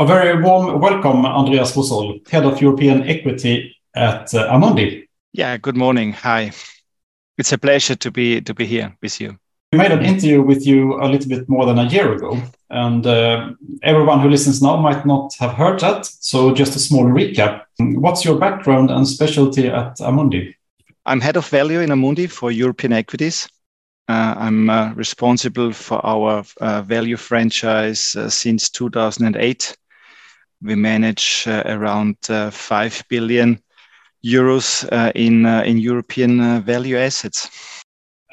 A very warm welcome, Andreas Wosol, Head of European Equity at Amundi. Yeah, good morning. Hi. It's a pleasure to be to be here with you. We made an interview with you a little bit more than a year ago, and uh, everyone who listens now might not have heard that. So, just a small recap. What's your background and specialty at Amundi? I'm head of value in Amundi for European equities. Uh, I'm uh, responsible for our uh, value franchise uh, since 2008 we manage uh, around uh, 5 billion euros uh, in in European value assets.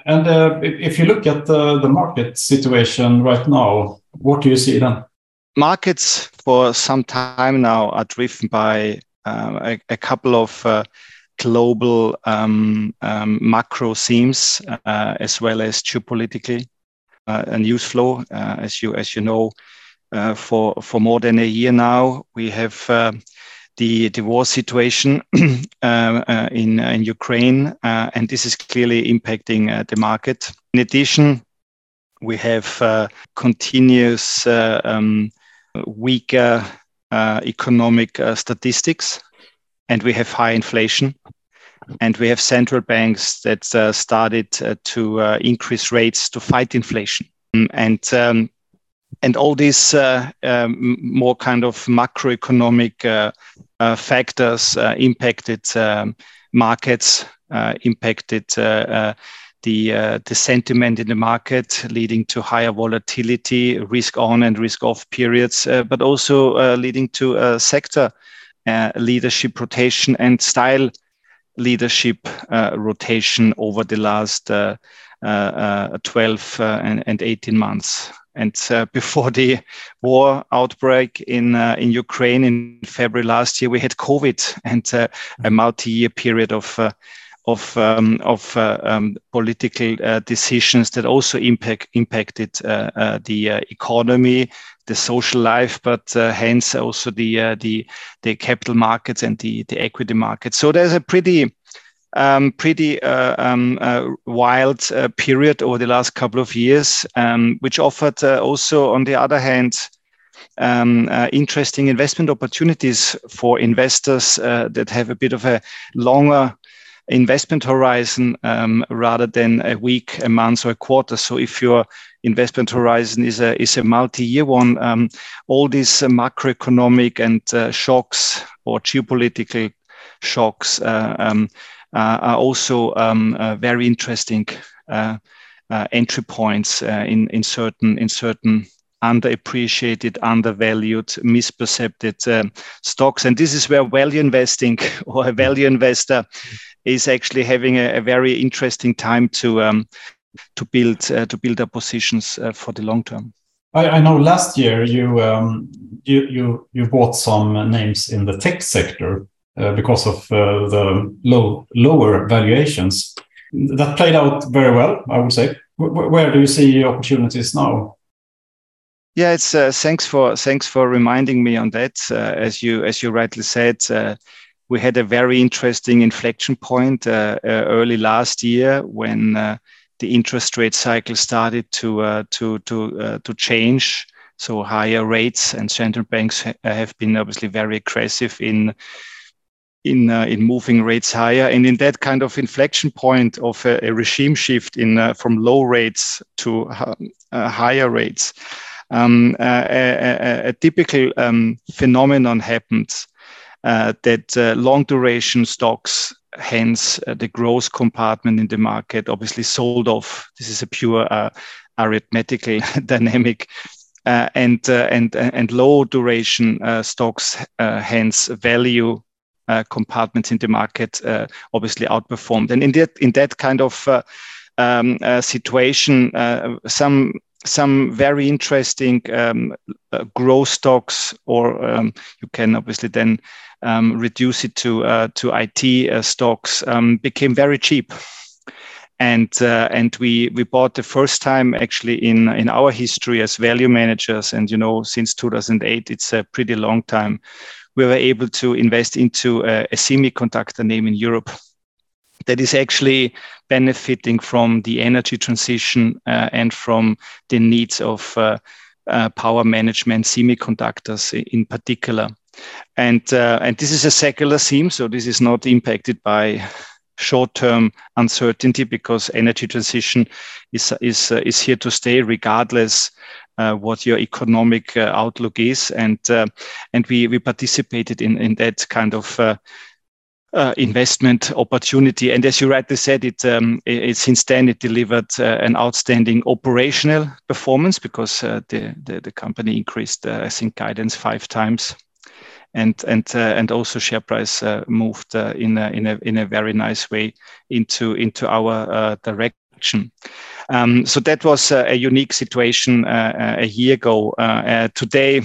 And if you look at the market situation right now, what do you see then? Markets for some time now are driven by a, a, couple of global um, um, macro themes uh, as well as geopolitically uh, news flow. Uh, as you as you know, for for more than a year now. We have uh, the the war situation uh, in in Ukraine, and this is clearly impacting the market. In addition, we have continuous um, weaker economic statistics, and we have high inflation and we have central banks that uh, started uh, to uh, increase rates to fight inflation. And um, and all these uh, um, more kind of macroeconomic uh, uh, factors uh, impacted um, markets, uh, impacted uh, the the sentiment in the market, leading to higher volatility, risk on and risk off periods, but also leading to sector leadership rotation and style leadership rotation over the last 12 and, and 18 months. And uh, before the war outbreak in uh, in Ukraine in February last year, we had COVID and uh, a multi-year period of uh, of um, of uh, um, political uh, decisions that also impact impacted the economy, the social life, but hence also the the the capital markets and the the equity markets. So there's a pretty um, pretty uh, um, uh, wild uh, period over the last couple of years, um, which offered uh, also, on the other hand, um, uh, interesting investment opportunities for investors uh, that have a bit of a longer investment horizon um, rather than a week, a month, or a quarter. So if your investment horizon is a is a multi-year one, um, all these macroeconomic and shocks or geopolitical shocks um, uh, are also um, uh, very interesting uh, entry points in in certain in certain underappreciated, undervalued, misperceived uh, stocks. And this is where value investing or a value investor is actually having a, a very interesting time to um, to build uh, to build their positions uh, for the long term. I, I know last year you um, you you you bought some names in the tech sector. Uh, because of uh, the low lower valuations. That played out very well, I would say. W where do you see opportunities now? Yeah, it's uh, thanks for thanks for reminding me on that. Uh, as you as you rightly said, uh, we had a very interesting inflection point uh, early last year when the interest rate cycle started to to to to change. So higher rates and central banks ha have been obviously very aggressive in in uh, in moving rates higher. And in that kind of inflection point of a, a regime shift in uh, from low rates to uh, uh higher rates um, uh, a, a, a, typical um, phenomenon happens uh, that long duration stocks hence the growth compartment in the market obviously sold off. This is a pure arithmetical dynamic. Uh, and uh, and and low duration uh, stocks hence value uh, compartments in the market uh, obviously outperformed. And in that in that kind of uh, um, situation, some some very interesting um, uh, growth stocks, or um, you can obviously then um, reduce it to uh, to IT uh, stocks, um, became very cheap. And and we we bought the first time actually in in our history as value managers, and you know since 2008, it's a pretty long time we were able to invest into a, a semiconductor name in Europe that is actually benefiting from the energy transition uh, and from the needs of uh, uh, power management, semiconductors in particular. And, uh, and this is a secular theme, so this is not impacted by short-term uncertainty because energy transition is, is, uh, is here to stay regardless what your economic uh, outlook is. And, uh, and we, we participated in, in that kind of uh, investment opportunity. And as you rightly said, it, um, it, it since then it delivered uh, an outstanding operational performance because uh, the, the, the company increased, uh, I think, guidance five times, and and uh, and also share price uh, moved in a, in a in a very nice way into into our direction. Um, so that was a unique situation a year ago. today,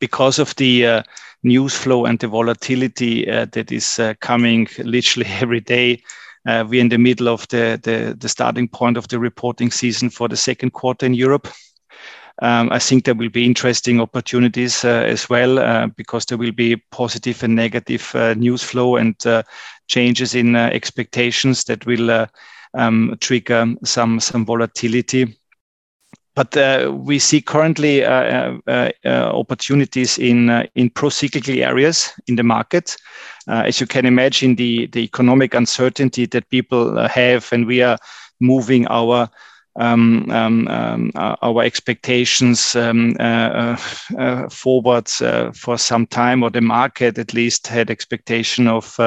because of the news flow and the volatility uh, that is uh, coming literally every day. Uh, we're in the middle of the, the, the starting point of the reporting season for the second quarter in Europe. Um, I think there will be interesting opportunities uh, as well uh, because there will be positive and negative uh, news flow and changes in expectations that will um, trigger some some volatility. But uh, we see currently uh, uh, opportunities in in pro-cyclical areas in the market. as you can imagine, the the economic uncertainty that people have, and we are moving our um, um, um, our expectations um, uh, uh, forward uh, for some time, or the market at least had expectation of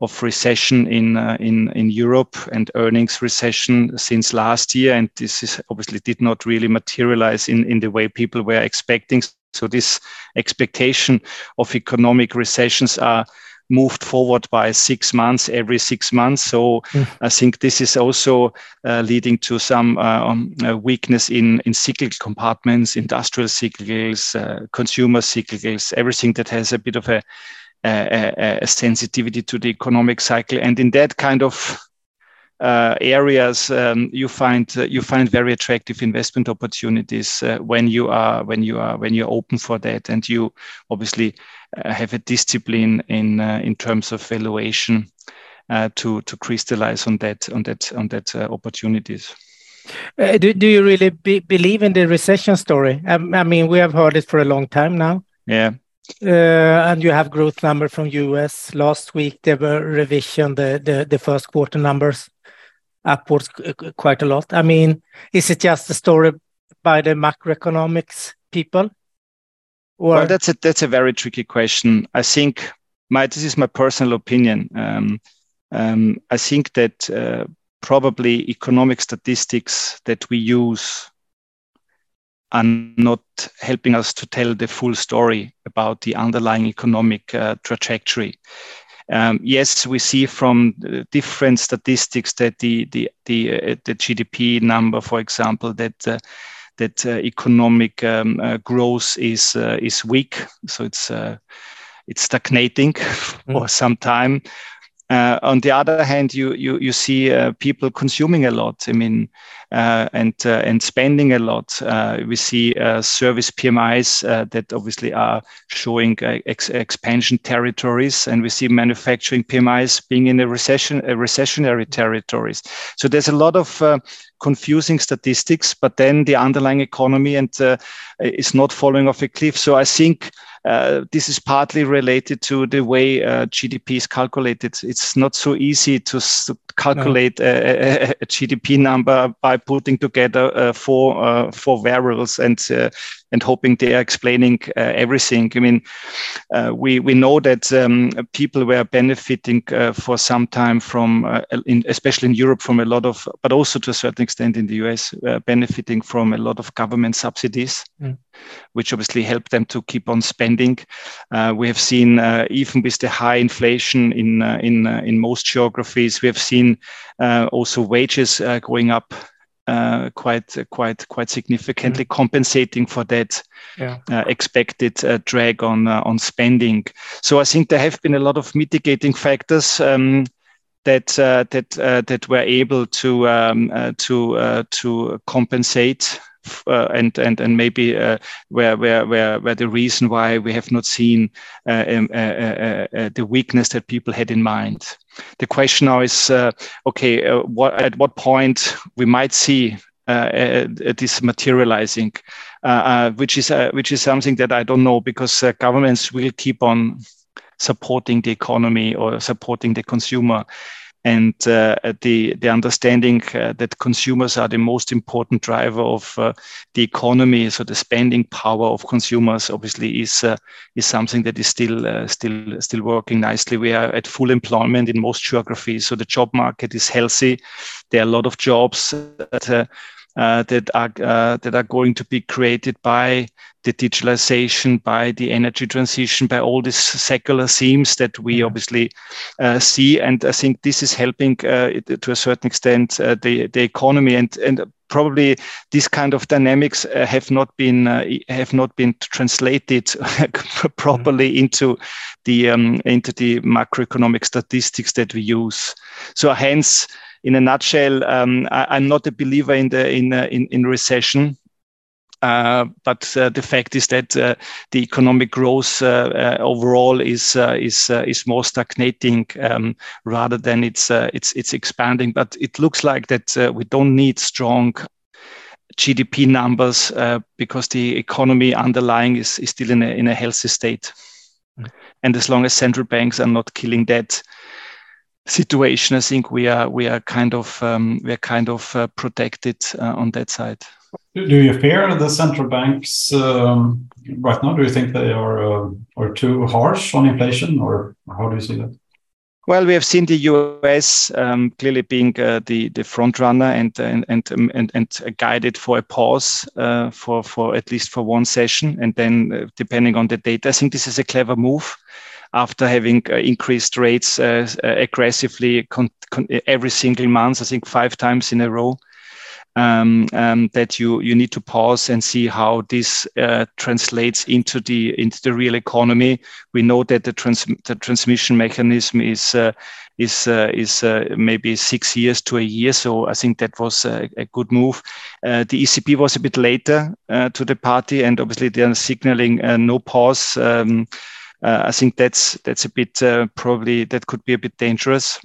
of recession in in in Europe and earnings recession since last year, and this is obviously did not really materialize in in the way people were expecting. So this expectation of economic recessions are moved forward by six months every six months. So mm. I think this is also uh, leading to some uh, um, uh, weakness in, in cyclical compartments, industrial cyclicals, uh, consumer cyclicals, everything that has a bit of a, a, a, sensitivity to the economic cycle. And in that kind of uh, areas um, you find uh, you find very attractive investment opportunities uh, when you are when you are when you're open for that and you obviously have a discipline in uh, in terms of valuation uh, to to crystallize on that on that on that opportunities. Uh, do, do you really be, believe in the recession story? I, I, mean, we have heard it for a long time now. Yeah. Uh, and you have growth number from US. Last week, there were revision the, the, the first quarter numbers upwards quite a lot. I mean, is it just a story by the macroeconomics people? Or? Well, that's a that's a very tricky question. I think my this is my personal opinion. Um, um, I think that uh, probably economic statistics that we use are not helping us to tell the full story about the underlying economic uh, trajectory. Um, yes, we see from different statistics that the the the, uh, the GDP number, for example, that uh, that uh, economic um, uh, growth is uh, is weak, so it's it's stagnating mm. for some time. Uh, on the other hand, you you you see uh, people consuming a lot. I mean, uh, and and spending a lot. We see service PMIs that obviously are showing ex- expansion territories, and we see manufacturing PMIs being in a recession a recessionary territories. So there's a lot of confusing statistics, but then the underlying economy and is not falling off a cliff. So I think uh, this is partly related to the way uh, GDP is calculated. It's not so easy to, to calculate no. a, a, a, GDP number by putting together uh, four uh, four variables and uh, and hoping they are explaining uh, everything. I mean, uh, we we know that um, people were benefiting uh, for some time from, uh, in, especially in Europe, from a lot of, but also to a certain extent in the US, uh, benefiting from a lot of government subsidies, mm. which obviously help them to keep on spending. Uh, we have seen even with the high inflation in in in most geographies, we have seen also wages going up quite quite quite significantly, mm. compensating for that yeah. uh, expected uh, drag on uh, on spending. So I think there have been a lot of mitigating factors. Um, that uh, that uh, that were able to um, to to compensate uh, Uh, and and and maybe uh, where where where where the reason why we have not seen uh, um, uh, uh, the weakness that people had in mind. The question now is, okay, what, at what point we might see uh, this materializing. uh, which is which is something that I don't know because governments will keep on supporting the economy or supporting the consumer and uh, the the understanding uh, that consumers are the most important driver of uh, the economy, so the spending power of consumers obviously is uh, is something that is still uh, still still working nicely. We are at full employment in most geographies, so the job market is healthy. There are a lot of jobs that uh, that are uh, that are going to be created by the digitalization, by the energy transition, by all these secular themes that we mm-hmm. obviously uh, see. And I think this is helping uh, to a certain extent uh, the the economy and and probably these kind of dynamics uh, have not been uh, have not been translated properly mm-hmm. into the um, into the macroeconomic statistics that we use. So hence in a nutshell, um, I, am not a believer in the in uh, in, in recession. Uh, but uh, the fact is that uh, the economic growth uh, uh, overall is is is more stagnating um, rather than it's it's it's expanding. But it looks like that we don't need strong GDP numbers because the economy underlying is, is still in a in a healthy state. Mm. And as long as central banks are not killing debt, situation, I think we are we are kind of um, we are kind of uh, protected uh, on that side. Do you fear the central banks um, right now? Do you think they are uh, are too harsh on inflation, or how do you see that? Well, we have seen the U.S. Um, clearly being uh, the the front runner and and and um, and, and guided for a pause uh, for for at least for one session, and then uh, depending on the data, I think this is a clever move after having uh, increased rates uh, uh, aggressively every single month, I think five times in a row. Um, um, that you you need to pause and see how this uh, translates into the into the real economy. We know that the trans the transmission mechanism is uh, is uh, is maybe six years to a year. So I think that was a, a good move. the ECB was a bit later to the party, and obviously they are signaling no pause. Um, Uh, I think that's that's a bit uh, probably that could be a bit dangerous.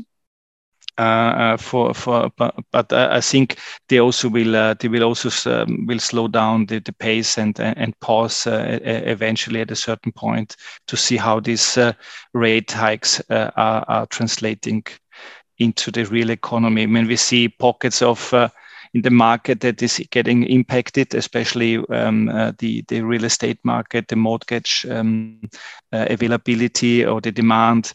Uh, uh for for but, but uh, I think they also will they will also um, will slow down the, the pace and and pause eventually at a certain point to see how these rate hikes are, are translating into the real economy. I mean, we see pockets of in the market that is getting impacted, especially um, uh, the, the real estate market, the mortgage um, uh, availability or the demand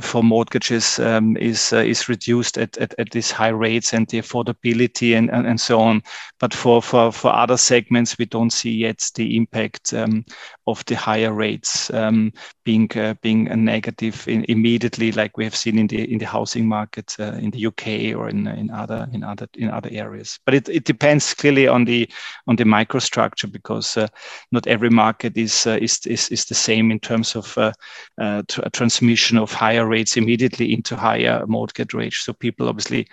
for mortgages um, is uh, is reduced at, at, at these high rates and the affordability and, and, and so on. But for, for, for other segments, we don't see yet the impact um, of the higher rates um, being uh, being a negative in, immediately, like we have seen in the in the housing market uh, in the UK or in, in other in other in other areas. But it, it depends clearly on the on the microstructure because uh, not every market is, uh, is is is the same in terms of uh, transmission of higher rates immediately into higher mortgage rates. So people obviously,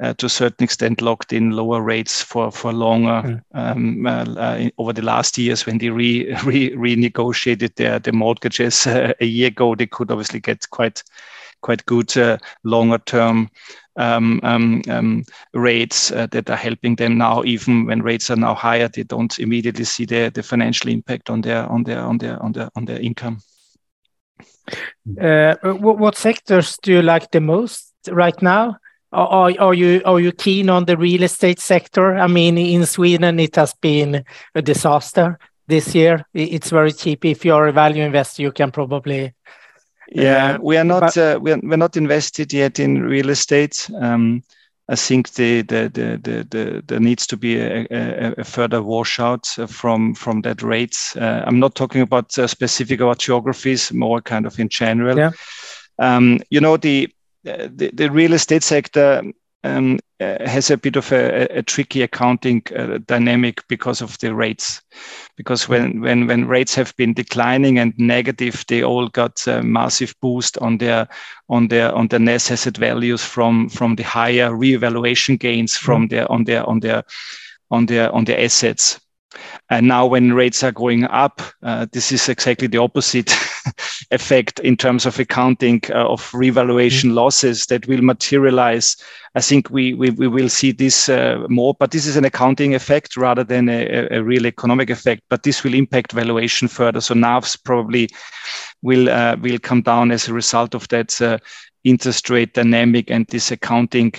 uh, to a certain extent, locked in lower rates for for longer mm. um, uh, uh over the last years when they re, re renegotiated their their mortgages uh, a year ago. They could obviously get quite quite good uh, longer term um, um, um, rates uh, that are helping them now. Even when rates are now higher, they don't immediately see the, the financial impact on their on their on their on their on their income. Uh, what sectors do you like the most right now? Are, are you are you keen on the real estate sector? I mean, in Sweden, it has been a disaster this year. It's very cheap. If you're a value investor, you can probably. Yeah, uh, we are not but, uh, we are, we're not invested yet in real estate. Um, I think the, the, the, the, the there needs to be a, a, a, further washout from from that rates. Uh, I'm not talking about uh, specific about geographies, more kind of in general. Yeah. Um, you know the, the the real estate sector um, uh, has a bit of a, a tricky accounting uh, dynamic because of the rates. Because when, when, when rates have been declining and negative, they all got a massive boost on their on their on their net asset values from from the higher reevaluation gains from mm-hmm. their on their on their on their on their assets. And now when rates are going up, uh, this is exactly the opposite effect in terms of accounting uh, of revaluation mm-hmm. losses that will materialize. I think we, we, we will see this uh, more, but this is an accounting effect rather than a, a, real economic effect. But this will impact valuation further. So NAVs probably will uh, will come down as a result of that uh, interest rate dynamic and this accounting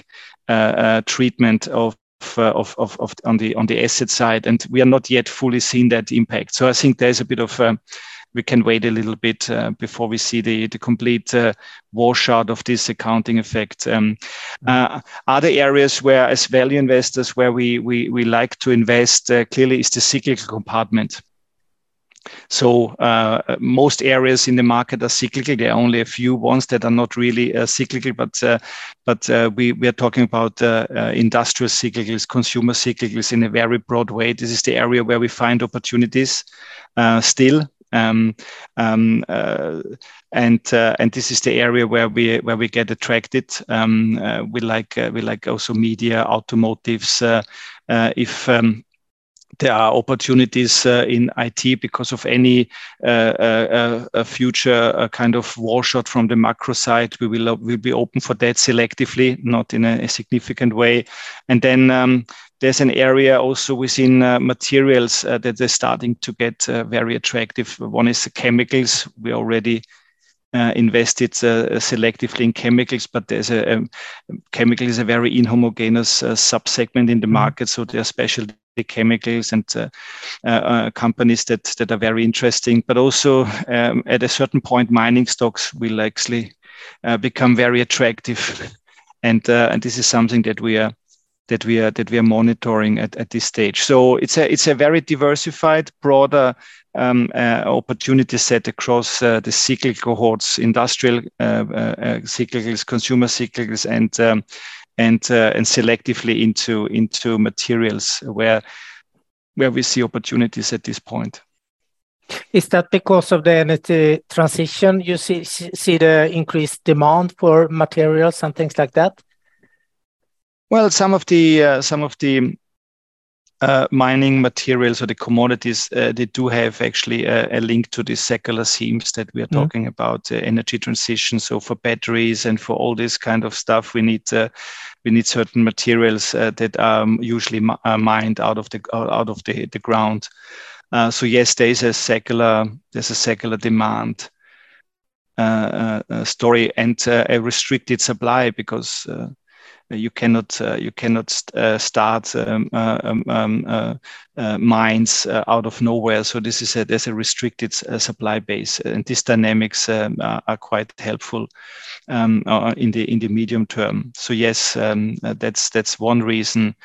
uh, treatment of of, of, of, on the on the asset side, and we are not yet fully seeing that impact. So I think there's a bit of uh, we can wait a little bit uh, before we see the the complete uh, washout of this accounting effect. Um, uh, other areas where, as value investors, where we we we like to invest uh, clearly is the cyclical compartment. So uh, most areas in the market are cyclical. There are only a few ones that are not really uh, cyclical, but uh, but uh, we we are talking about uh, uh, industrial cyclicals, consumer cyclicals in a very broad way. This is the area where we find opportunities still. Um, um, and and this is the area where we where we get attracted. Um, we like we like also media, automotives. if um, there are opportunities uh, in IT because of any uh, uh, uh future uh, kind of washout from the macro side. We will will be open for that selectively, not in a, a significant way. And then um, there's an area also within materials that are starting to get very attractive. One is the chemicals. We already uh, invested uh, selectively in chemicals, but there's a, chemical is a very inhomogeneous uh, subsegment in the mm-hmm. market. So there are specialty chemicals and uh, uh, uh, companies that that are very interesting. But also um, at a certain point, mining stocks will actually uh, become very attractive, and uh, and this is something that we are that we are that we are monitoring at, at this stage. So it's a it's a very diversified, broader um, uh, opportunity set across the cyclical cohorts, industrial cyclicals, consumer cyclicals, and um, and uh, and selectively into into materials where where we see opportunities at this point. Is that because of the energy transition? You see see the increased demand for materials and things like that. Well, some of the uh, some of the uh, mining materials or the commodities, uh, they do have actually a, a, link to the secular themes that we are mm-hmm. talking about, uh, energy transition. So for batteries and for all this kind of stuff, we need uh, we need certain materials uh, that are usually mined out of the out of the, the ground. so yes, there is a secular there's a secular demand. story and a restricted supply because you cannot uh, you cannot uh, start um, uh, um, um mines out of nowhere. So this is a there's a restricted supply base, and these dynamics um, are quite helpful um, in the in the medium term. So yes, that's that's one reason.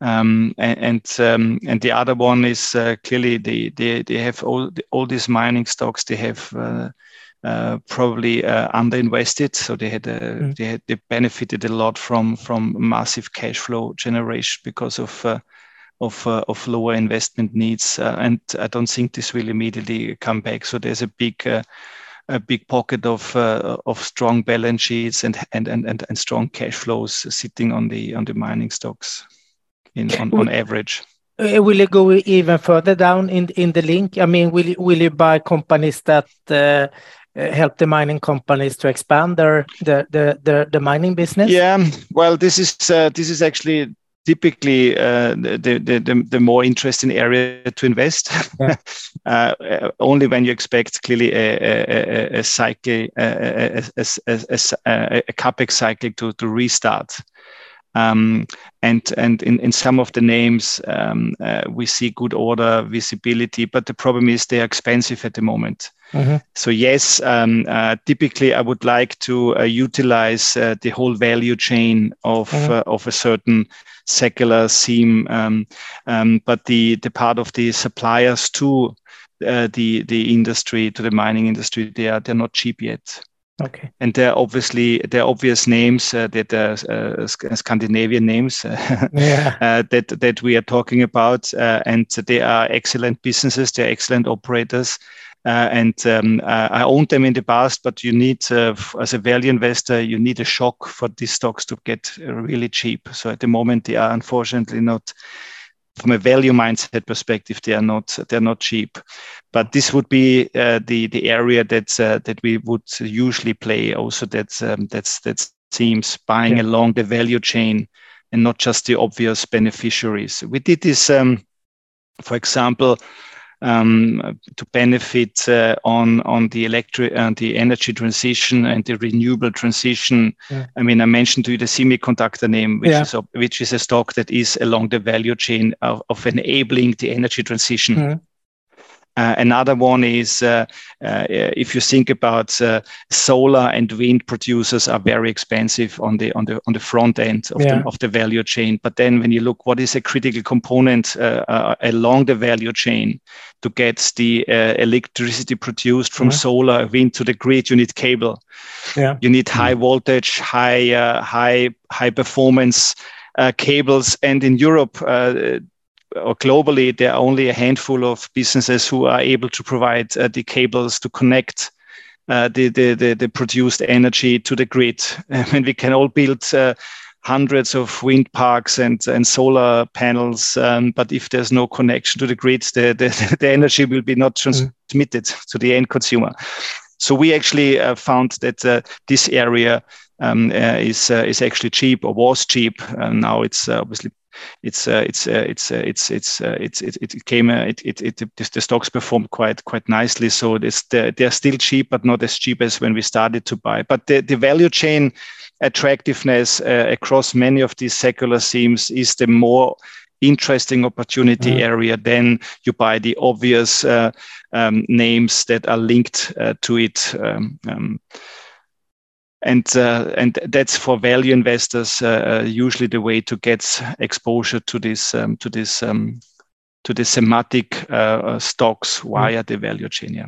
Um, and and, um, and, the other one is uh, clearly they, they they have all all these mining stocks. They have uh, uh, probably uh, underinvested. So they had mm. they had, they benefited a lot from from massive cash flow generation because of uh, of uh, of lower investment needs, uh, and I don't think this will immediately come back. So there's a big a big pocket of of strong balance sheets and and, and and and strong cash flows sitting on the on the mining stocks in on, on average. will you go even further down in in the link? I mean, will you, will you buy companies that uh, uh, help the mining companies to expand their the the the, the mining business? Yeah, well, this is uh, this is actually typically uh, the, the, the, the, more interesting area to invest. Yeah. uh, only when you expect clearly a, a, a, cycle, a, a, a, a, capex cycle to, to restart. Um, and and in, in some of the names, um, uh, we see good order visibility, but the problem is they are expensive at the moment. Mm-hmm. So yes, um, uh, typically I would like to uh, utilize uh, the whole value chain of mm-hmm. Uh, of a certain secular theme, um, um, but the the part of the suppliers to uh, the the industry to the mining industry they are they're not cheap yet. Okay. And there are obviously there are obvious names uh, that are uh, Scandinavian names yeah. uh, that that we are talking about, uh, and they are excellent businesses. They're excellent operators. Uh, and um, uh, I owned them in the past, but you need, as a value investor, you need a shock for these stocks to get really cheap. So at the moment, they are unfortunately not from a value mindset perspective, they are not they're not cheap. But this would be uh, the the area that uh, that we would usually play. Also, that's um, that's that seems buying yeah. along the value chain and not just the obvious beneficiaries. We did this, um, for example, um, to benefit uh, on on the electric and uh, the energy transition and the renewable transition. Yeah. I mean, I mentioned to you the semiconductor name, which yeah. is a, which is a stock that is along the value chain of, of enabling the energy transition. Mm-hmm. Uh, another one is uh, uh, if you think about solar and wind producers are very expensive on the on the on the front end of, yeah. the, of the value chain. But then when you look, what is a critical component along the value chain to get the electricity produced from mm-hmm. solar wind to the grid? You need cable. Yeah. You need high voltage, high high high performance. Uh, cables. And in Europe, uh, or globally, there are only a handful of businesses who are able to provide uh, the cables to connect uh, the, the, the, the, produced energy to the grid. I mean, we can all build uh, hundreds of wind parks and, and solar panels, um, but if there's no connection to the grid, the, the, the energy will be not mm. transmitted mm. to the end consumer. So we actually uh, found that uh, this area um, uh, is uh, is actually cheap or was cheap. and now it's uh, obviously it's uh, it's uh, it's uh, it's it's it's it, it came it, it, it the stocks performed quite quite nicely. So it's they're still cheap, but not as cheap as when we started to buy. But the, the value chain attractiveness across many of these secular themes is the more interesting opportunity mm-hmm. area then you buy the obvious uh, um, names that are linked uh, to it um, um, and uh, and that's for value investors uh, uh, usually the way to get exposure to this um, to this um, to the thematic uh, uh stocks mm. via the value chain. Yeah.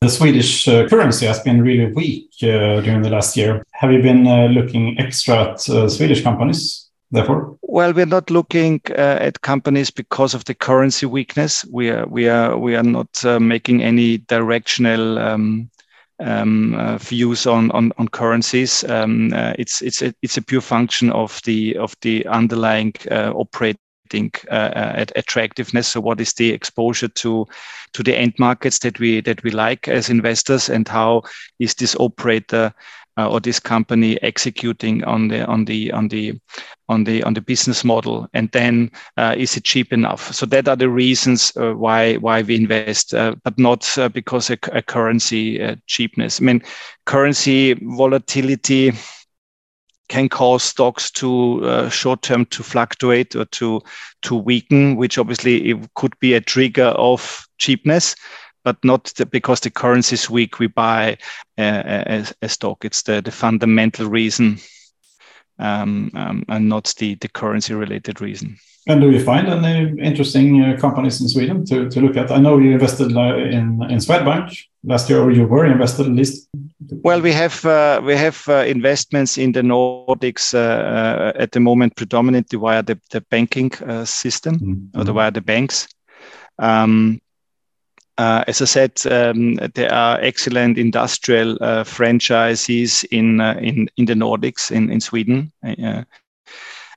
The Swedish uh, currency has been really weak during the last year. Have you been looking extra at Swedish companies? Therefore, well, we're not looking at companies because of the currency weakness. We are we are we are not making any directional um, um, uh, views on on, on currencies. Um, uh, it's it's a, it's a pure function of the of the underlying uh, operating uh, attractiveness. So, what is the exposure to to the end markets that we that we like as investors, and how is this operator uh, or this company executing on the on the on the on the on the business model and then uh, is it cheap enough? So that are the reasons uh, why why we invest uh, but not uh, because a, a currency uh, cheapness. I mean currency volatility can cause stocks to uh, short term to fluctuate or to to weaken which obviously it could be a trigger of cheapness but not the, because the currency is weak we buy a, a, a stock it's the, the fundamental reason um, um, and not the, the currency related reason. And do you find any interesting uh, companies in Sweden to, to look at? I know you invested uh, in in Swedbank last year, or you were invested at least. Well, we have uh, we have uh, investments in the Nordics uh, uh, at the moment, predominantly via the, the banking system mm -hmm. or the, via the banks. Um, uh, as I said, um, there are excellent industrial uh, franchises in, uh, in in the Nordics, in in Sweden, uh,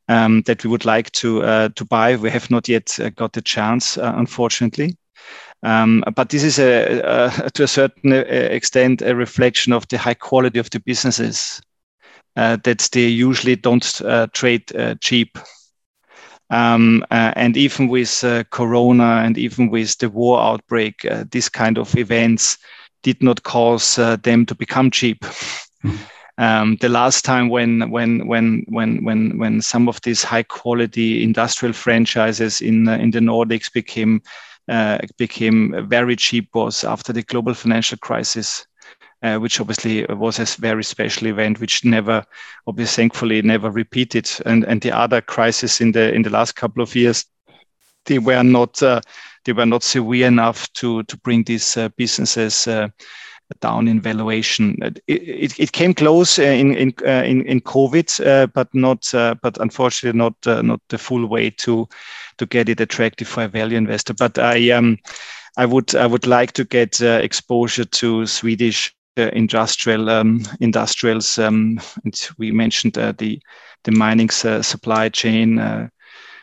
um, that we would like to uh, to buy. We have not yet uh, got the chance, unfortunately. Um, but this is a, a, to a certain extent a reflection of the high quality of the businesses that they usually don't trade cheap. Um, uh, and even with uh, Corona and even with the war outbreak, uh, this kind of events did not cause uh, them to become cheap. Um, the last time when when when when when when some of these high quality industrial franchises in uh, in the Nordics became uh, became very cheap was after the global financial crisis uh, which obviously was a very special event, which never, obviously, thankfully, never repeated. And and the other crisis in the in the last couple of years, they were not uh, they were not severe enough to to bring these uh, businesses. Uh, down in valuation. It, it, it came close uh, in in uh, in, in COVID, but not but unfortunately not not the full way to to get it attractive for a value investor. But I um I would I would like to get exposure to Swedish industrial um, industrials. Um, and we mentioned uh, the the mining supply chain. Uh,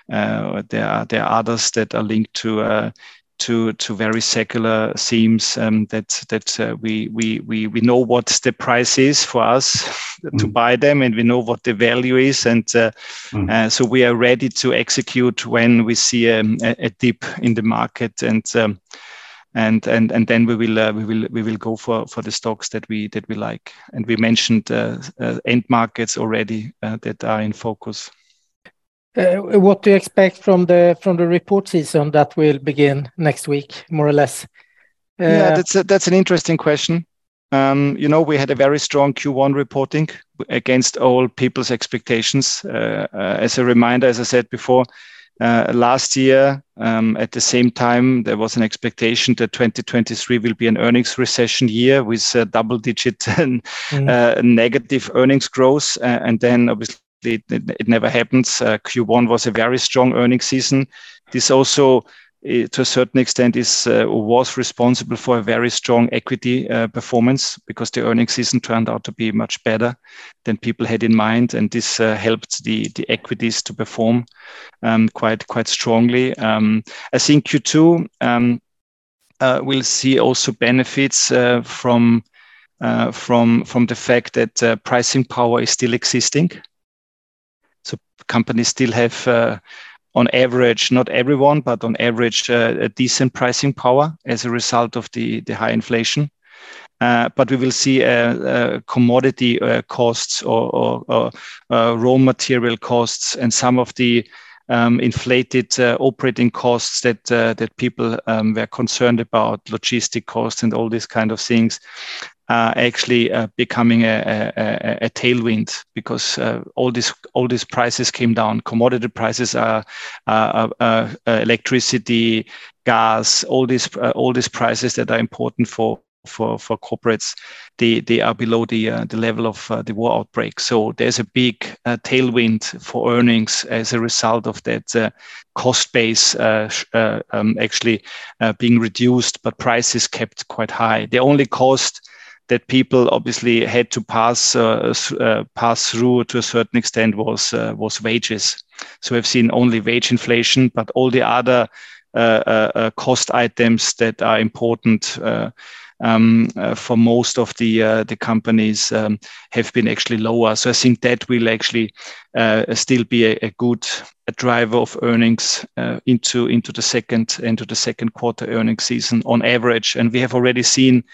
there are there are others that are linked to to to very secular themes um, that that uh, we we we we know what the price is for us mm. to buy them, and we know what the value is, and uh, mm. uh, so we are ready to execute when we see um, a, a dip in the market, and um, and and and then we will uh, we will we will go for for the stocks that we that we like, and we mentioned uh, uh, end markets already that are in focus. Uh, what do you expect from the from the report season that will begin next week, more or less? Uh, yeah, that's a, that's an interesting question. Um, you know, we had a very strong Q1 reporting against all people's expectations. Uh, uh as a reminder, as I said before, uh, last year um, at the same time there was an expectation that 2023 will be an earnings recession year with double-digit mm. negative earnings growth, and then obviously it, it, it never happens. Uh, Q1 was a very strong earnings season. This also, uh, to a certain extent, is uh, was responsible for a very strong equity uh, performance because the earnings season turned out to be much better than people had in mind, and this uh, helped the the equities to perform um, quite quite strongly. Um, I think Q2 um, uh, will see also benefits from. from from the fact that pricing power is still existing, so companies still have, uh, on average, not everyone, but on average, uh, a decent pricing power as a result of the, the high inflation. Uh, but we will see uh, uh, commodity uh, costs or, or, or raw material costs and some of the um, inflated operating costs that that people um, were concerned about, logistic costs and all these kind of things, uh, actually uh, becoming a, a, a, tailwind because uh, all these all these prices came down. Commodity prices are electricity, gas, all these all these prices that are important for for for corporates they they are below the uh, the level of uh, the war outbreak so there's a big uh, tailwind for earnings as a result of that cost base um, actually being reduced but prices kept quite high the only cost that people obviously had to pass uh, uh, pass through to a certain extent was uh, was wages. So we've seen only wage inflation, but all the other uh, uh, uh, cost items that are important um, for most of the the companies um, have been actually lower. So I think that will actually still be a, a good a driver of earnings into into the second into the second quarter earnings season on average. And we have already seen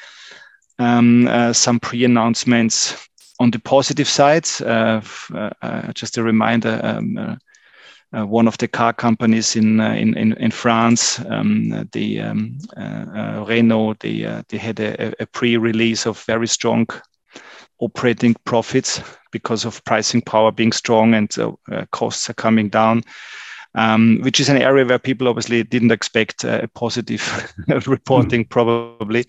some pre-announcements on the positive side. Uh, uh, just a reminder. Um, uh, one of the car companies in uh, in, in, in France, um, the um, uh, Renault, they they had a, a, pre-release of very strong operating profits because of pricing power being strong and costs are coming down. Um, which is an area where people obviously didn't expect a positive reporting, mm. probably.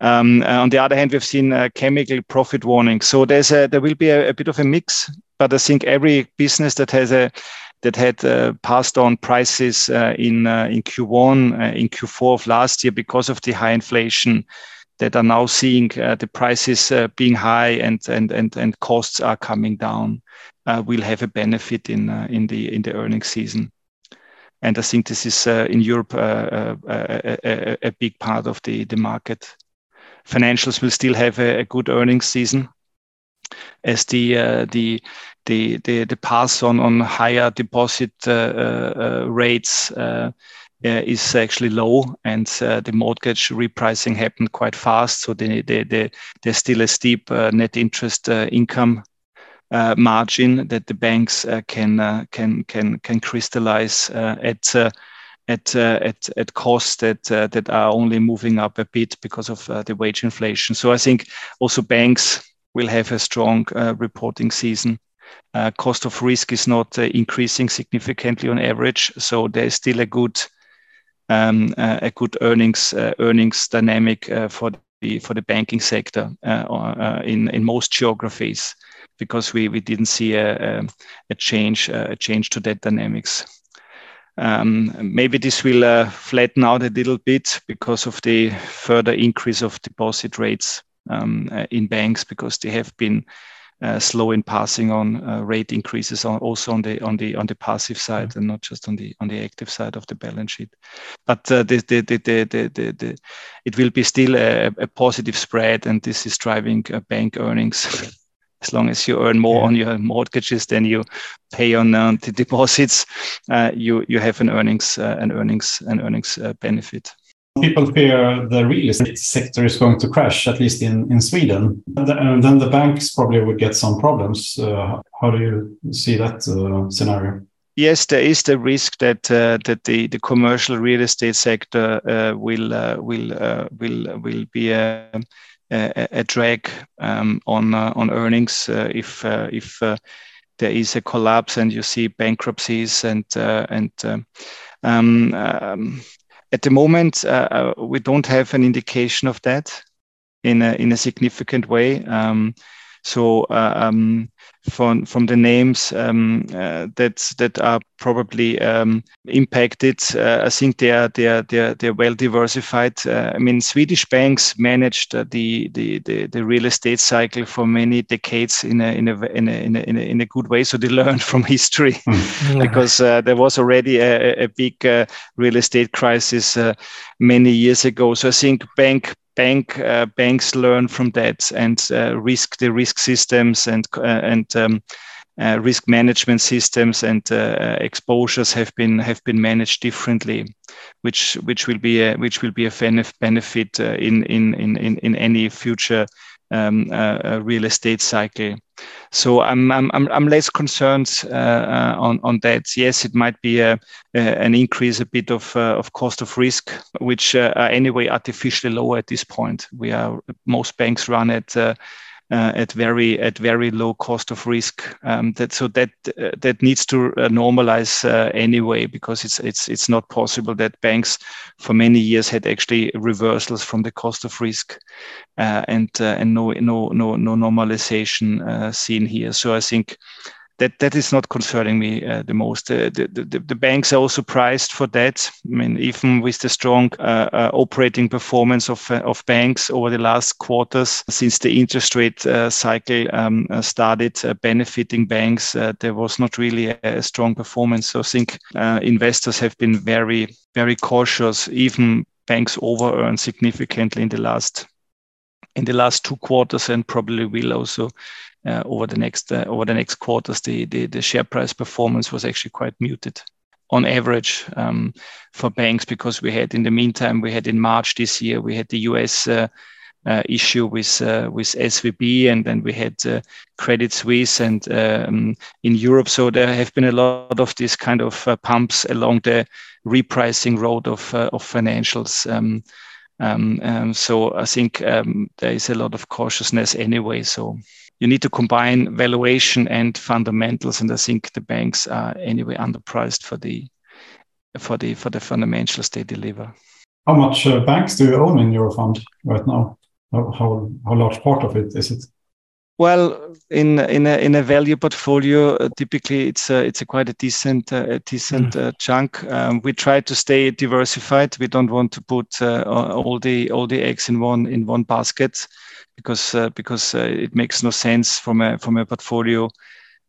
Um, uh, on the other hand, we've seen chemical profit warning. So there will be a, bit of a mix, but I think every business that has a that had uh, passed on prices uh, in uh, in Q1, uh, in Q4 of last year because of the high inflation, that are now seeing the prices being high and and and and costs are coming down, will have a benefit in in the in the earnings season. And I think this is in Europe a, big part of the the market financials will still have a, a good earnings season as the uh, the the the, the pass on on higher deposit uh, uh, uh rates uh, uh, is actually low, and the mortgage repricing happened quite fast. So the, the, the there's still a steep net interest income margin that the banks can can can can crystallize at at uh, at at costs that uh, that are only moving up a bit because of uh, the wage inflation. So I think also banks will have a strong uh, reporting season. Uh, cost of risk is not uh, increasing significantly on average, so there is still a good um, a good earnings earnings dynamic for the for the banking sector in in most geographies because we we didn't see a um, a change a change to that dynamics. Um, maybe this will uh, flatten out a little bit because of the further increase of deposit rates um, uh, in banks because they have been uh, slow in passing on uh, rate increases on also on the on the on the passive side mm-hmm. and not just on the on the active side of the balance sheet. But uh, the, the, the, the, the, the, it will be still a, a positive spread, and this is driving uh, bank earnings. As long as you earn more yeah. on your mortgages than you pay on uh, the deposits, uh, you you have an earnings uh, an earnings an earnings uh, benefit people fear the real estate sector is going to crash, at least in, in Sweden. And then the banks probably would get some problems. Uh, how do you see that uh, scenario? Yes, there is the risk that uh, that the, the commercial real estate sector uh, will uh, will uh, will will be a, drag um, on on earnings if if there is a collapse and you see bankruptcies and and um, um, at the moment, uh, uh, we don't have an indication of that in a, in a significant way. Um, so uh, um, from from the names um, uh, that that are probably um, impacted, uh, I think they are they are they are, they are well diversified. Uh, I mean, Swedish banks managed the, the, the the real estate cycle for many decades in a in a in a in a, in a, in a good way. So they learned from history mm. because there was already a, a big real estate crisis many years ago. So I think bank bank uh, banks learn from that and uh, risk the risk systems and uh, and um, uh, risk management systems and uh, exposures have been have been managed differently, which which will be a, which will be a benefit in, in in in any future um, real estate cycle. So I'm I'm I'm less concerned uh, uh, on on that. Yes, it might be a, a an increase a bit of uh, of cost of risk, which uh, are anyway artificially low at this point. We are most banks run at uh, at very at very low cost of risk. Um, that so that uh, that needs to uh, normalize uh, anyway because it's it's it's not possible that banks for many years had actually reversals from the cost of risk uh, and and no no no no normalization seen here. So I think that that is not concerning me uh, the most. Uh, the, the, the, banks are also priced for that. I mean, even with the strong uh, uh operating performance of, uh, of banks over the last quarters, since the interest rate uh, cycle um, started benefiting banks, there was not really a, a, strong performance. So I think investors have been very, very cautious. Even banks over earned significantly in the last in the last two quarters and probably will also over the next uh, over the next quarters, the, the, the share price performance was actually quite muted on average um, for banks because we had in the meantime we had in March this year we had the US uh, uh, issue with uh, with SVB and then we had uh, Credit Suisse and um, in Europe so there have been a lot of these kind of pumps along the repricing road of of financials. Um, um, um, so I think um, there is a lot of cautiousness anyway. So you need to combine valuation and fundamentals, and I think the banks are anyway underpriced for the for the for the fundamentals they deliver. How much uh, banks do you own in your fund right now? How, how, how large part of it is it? Well, in in a in a value portfolio, uh, typically it's a, it's a quite a decent uh, a decent mm. uh, chunk. Um, we try to stay diversified. We don't want to put uh, all the all the eggs in one in one basket because uh, because uh, it makes no sense from a from a portfolio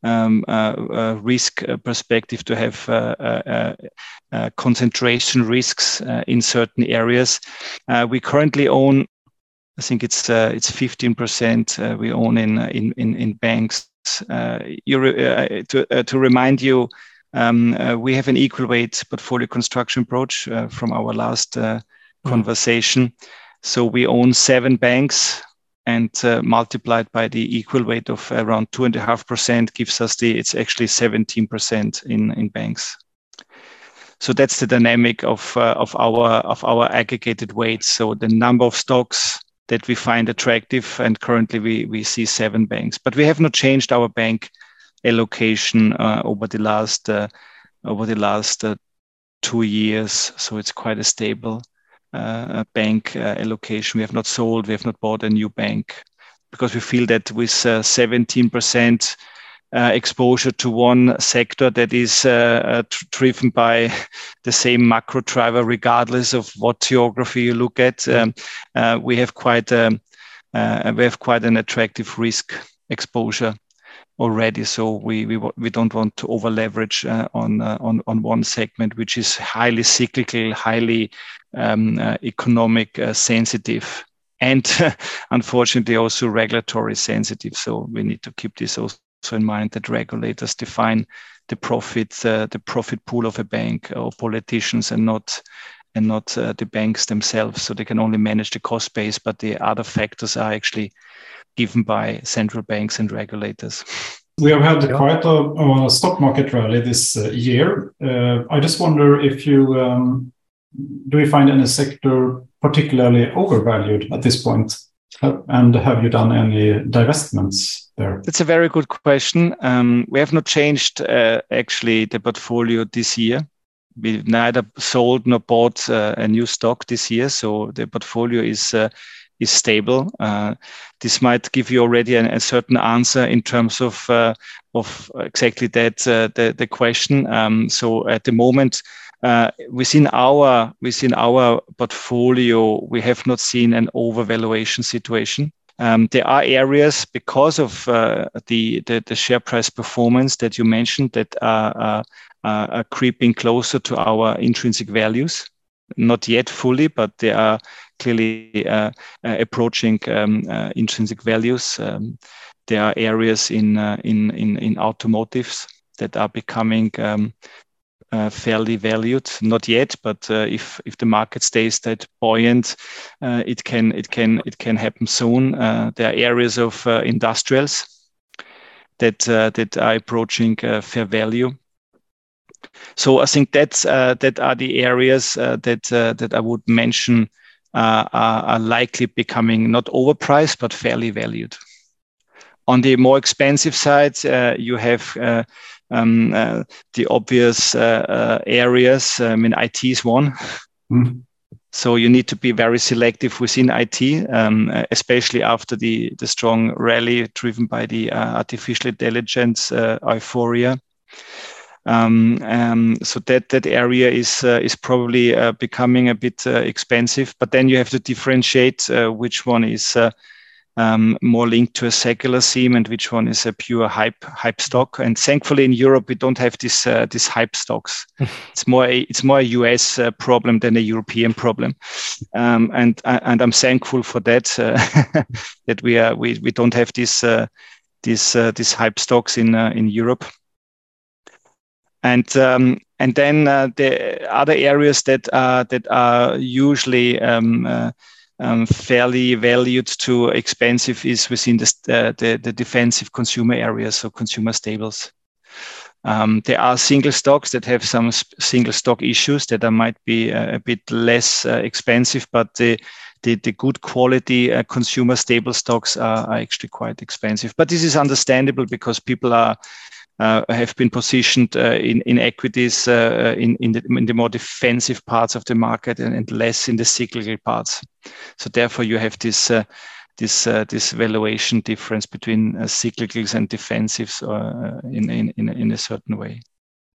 um, uh, risk perspective to have concentration risks in certain areas. we currently own, I think it's it's 15% we own in in in, in banks. you re- to to remind you. Um, uh, we have an equal weight portfolio construction approach uh, from our last uh, mm. conversation. So we own seven banks and uh, multiplied by the equal weight of around two and a half percent gives us the it's actually 17% in in banks. So that's the dynamic of uh, of our of our aggregated weights. So the number of stocks that we find attractive and currently we we see seven banks. But we have not changed our bank allocation uh, over the last uh, over the last uh, two years so it's quite a stable bank uh, allocation. We have not sold, we have not bought a new bank because we feel that with 17% uh, exposure to one sector that is uh, driven by the same macro driver, regardless of what geography you look at. Um, uh, we have quite we have quite an attractive risk exposure already. So we don't want to over leverage uh, on uh, on on one segment, which is highly cyclical, highly um, uh, economic sensitive, and unfortunately also regulatory sensitive. So we need to keep this also in mind that regulators define the profit the profit pool of a bank or politicians and not and not the banks themselves. So they can only manage the cost base, but the other factors are actually given by central banks and regulators. We have had quite a, a stock market rally this uh, year. Uh, I just wonder if you um, do you find any sector particularly overvalued at this point? And have you done any divestments there? That's a very good question. Um, we have not changed uh, actually the portfolio this year. We've neither sold nor bought uh, a new stock this year, so the portfolio is uh, is stable. Uh, this might give you already a, a certain answer in terms of uh, of exactly that uh, the the question. Um, so at the moment, uh, within our within our portfolio, we have not seen an overvaluation situation. Um, there are areas because of uh, the, the, the share price performance that you mentioned that are, are creeping closer to our intrinsic values. Not yet fully, but they are clearly uh, uh, approaching um, uh, intrinsic values. Um, there are areas in in in, in automotives that are becoming um, uh, fairly valued. Not yet, but uh, if if the market stays that buoyant, uh, it can it can it can happen soon. there are areas of industrials that that are approaching fair value. So I think that's that are the areas that that I would mention are, are likely becoming not overpriced but fairly valued. On the more expensive side, uh, you have uh, um, uh, the obvious uh, uh, areas. I mean, IT is one. Mm. So you need to be very selective within IT, um, especially after the, the strong rally driven by the uh, artificial intelligence euphoria. Um, um, so that that area is uh, is probably uh, becoming a bit uh, expensive. But then you have to differentiate which one is um, more linked to a secular theme and which one is a pure hype hype stock. And thankfully, in Europe, we don't have this uh, this hype stocks. it's more a, it's more a US uh, problem than a European problem, um, and and I'm thankful for that uh, that we are we, we don't have this this this hype stocks in in Europe. And um, and then the other areas that are that are usually um, um, fairly valued to expensive is within the, uh, the, the, defensive consumer areas, so consumer stables. Um, there are single stocks that have some single stock issues that are, might be a, a bit less uh, expensive, but the, the, the good quality uh, consumer stable stocks are, are, actually quite expensive. But this is understandable because people are uh, have been positioned uh, in, in equities uh, in, in the, in, the, more defensive parts of the market and, and, less in the cyclical parts. So therefore, you have this this uh, this valuation difference between uh, cyclicals and defensives uh, in, in in a certain way.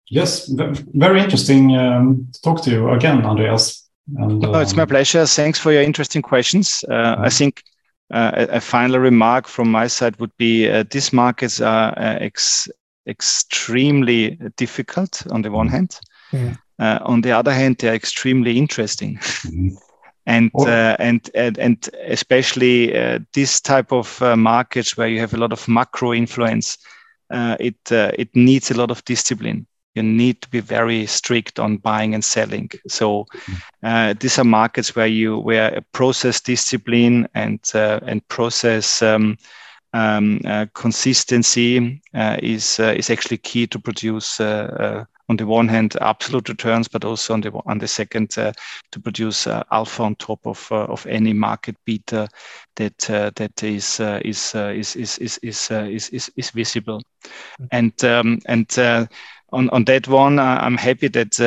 Yes, very interesting um, to talk to you again, Andreas. And, um... it's my um, pleasure. Thanks for your interesting questions. Mm -hmm. I mm-hmm. think a, a, final remark from my side would be these markets are ex extremely difficult on the one hand. Yeah. Uh, on the other hand, they're extremely interesting. Mm-hmm. and, oh. uh, and, and and especially uh, this type of uh, markets where you have a lot of macro influence, uh, it uh, it needs a lot of discipline. You need to be very strict on buying and selling. So mm-hmm. these are markets where you where a process discipline and and process um, um, uh, consistency uh, is uh, is actually key to produce on the one hand absolute returns, but also on the on the second uh, to produce uh, alpha on top of uh, of any market beta that that is, is, is, is, is, is, is, is is visible, mm-hmm. and um, and. on, on that one, I'm happy that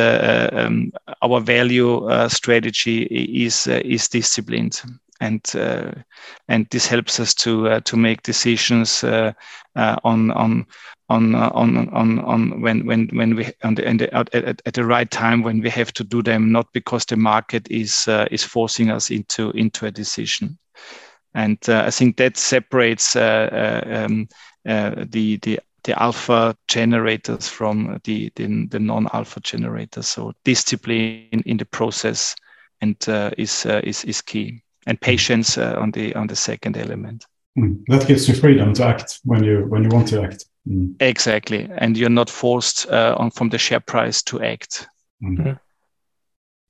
um, our value strategy is is disciplined and uh, and this helps us to uh, to make decisions uh, on on on on on on when when when we on the, the at, at, the right time when we have to do them not because the market is uh, is forcing us into into a decision and uh, I think that separates uh, uh, um, the the the alpha generators from the the, the non-alpha generators. So discipline in the process and is is is key, and patience on the on the second element. Mm. That gives you freedom to act when you when you want to act. Mm. Exactly, and you're not forced uh, on from the share price to act. Mm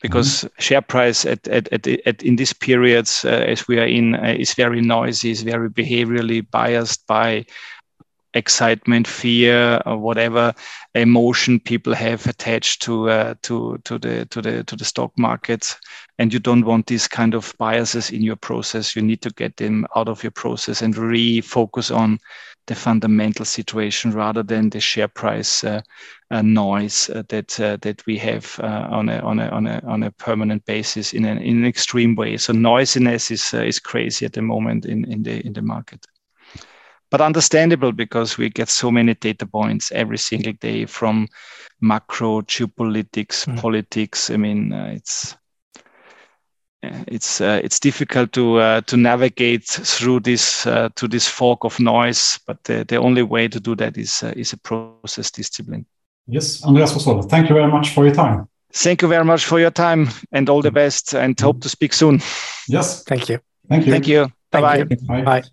because mm-hmm. share price at, at, at, at, in these periods uh, as we are in uh, is very noisy is very behaviorally biased by excitement fear or whatever emotion people have attached to uh, to to the to the to the stock market and you don't want these kind of biases in your process you need to get them out of your process and refocus on the fundamental situation rather than the share price uh, uh, noise uh, that uh, that we have uh, on a on a on a on a permanent basis in an in an extreme way. So noisiness is uh, is crazy at the moment in in the in the market. But understandable because we get so many data points every single day from macro geopolitics, mm. politics. I mean, it's it's uh, it's difficult to uh, to navigate through this uh, to this fog of noise. But the, the only way to do that is is a process discipline. Yes, Andreas Wosol, thank you very much for your time. Thank you very much for your time and all the best and hope to speak soon. Yes. Thank you. Thank you. Thank you. Bye-bye. Bye.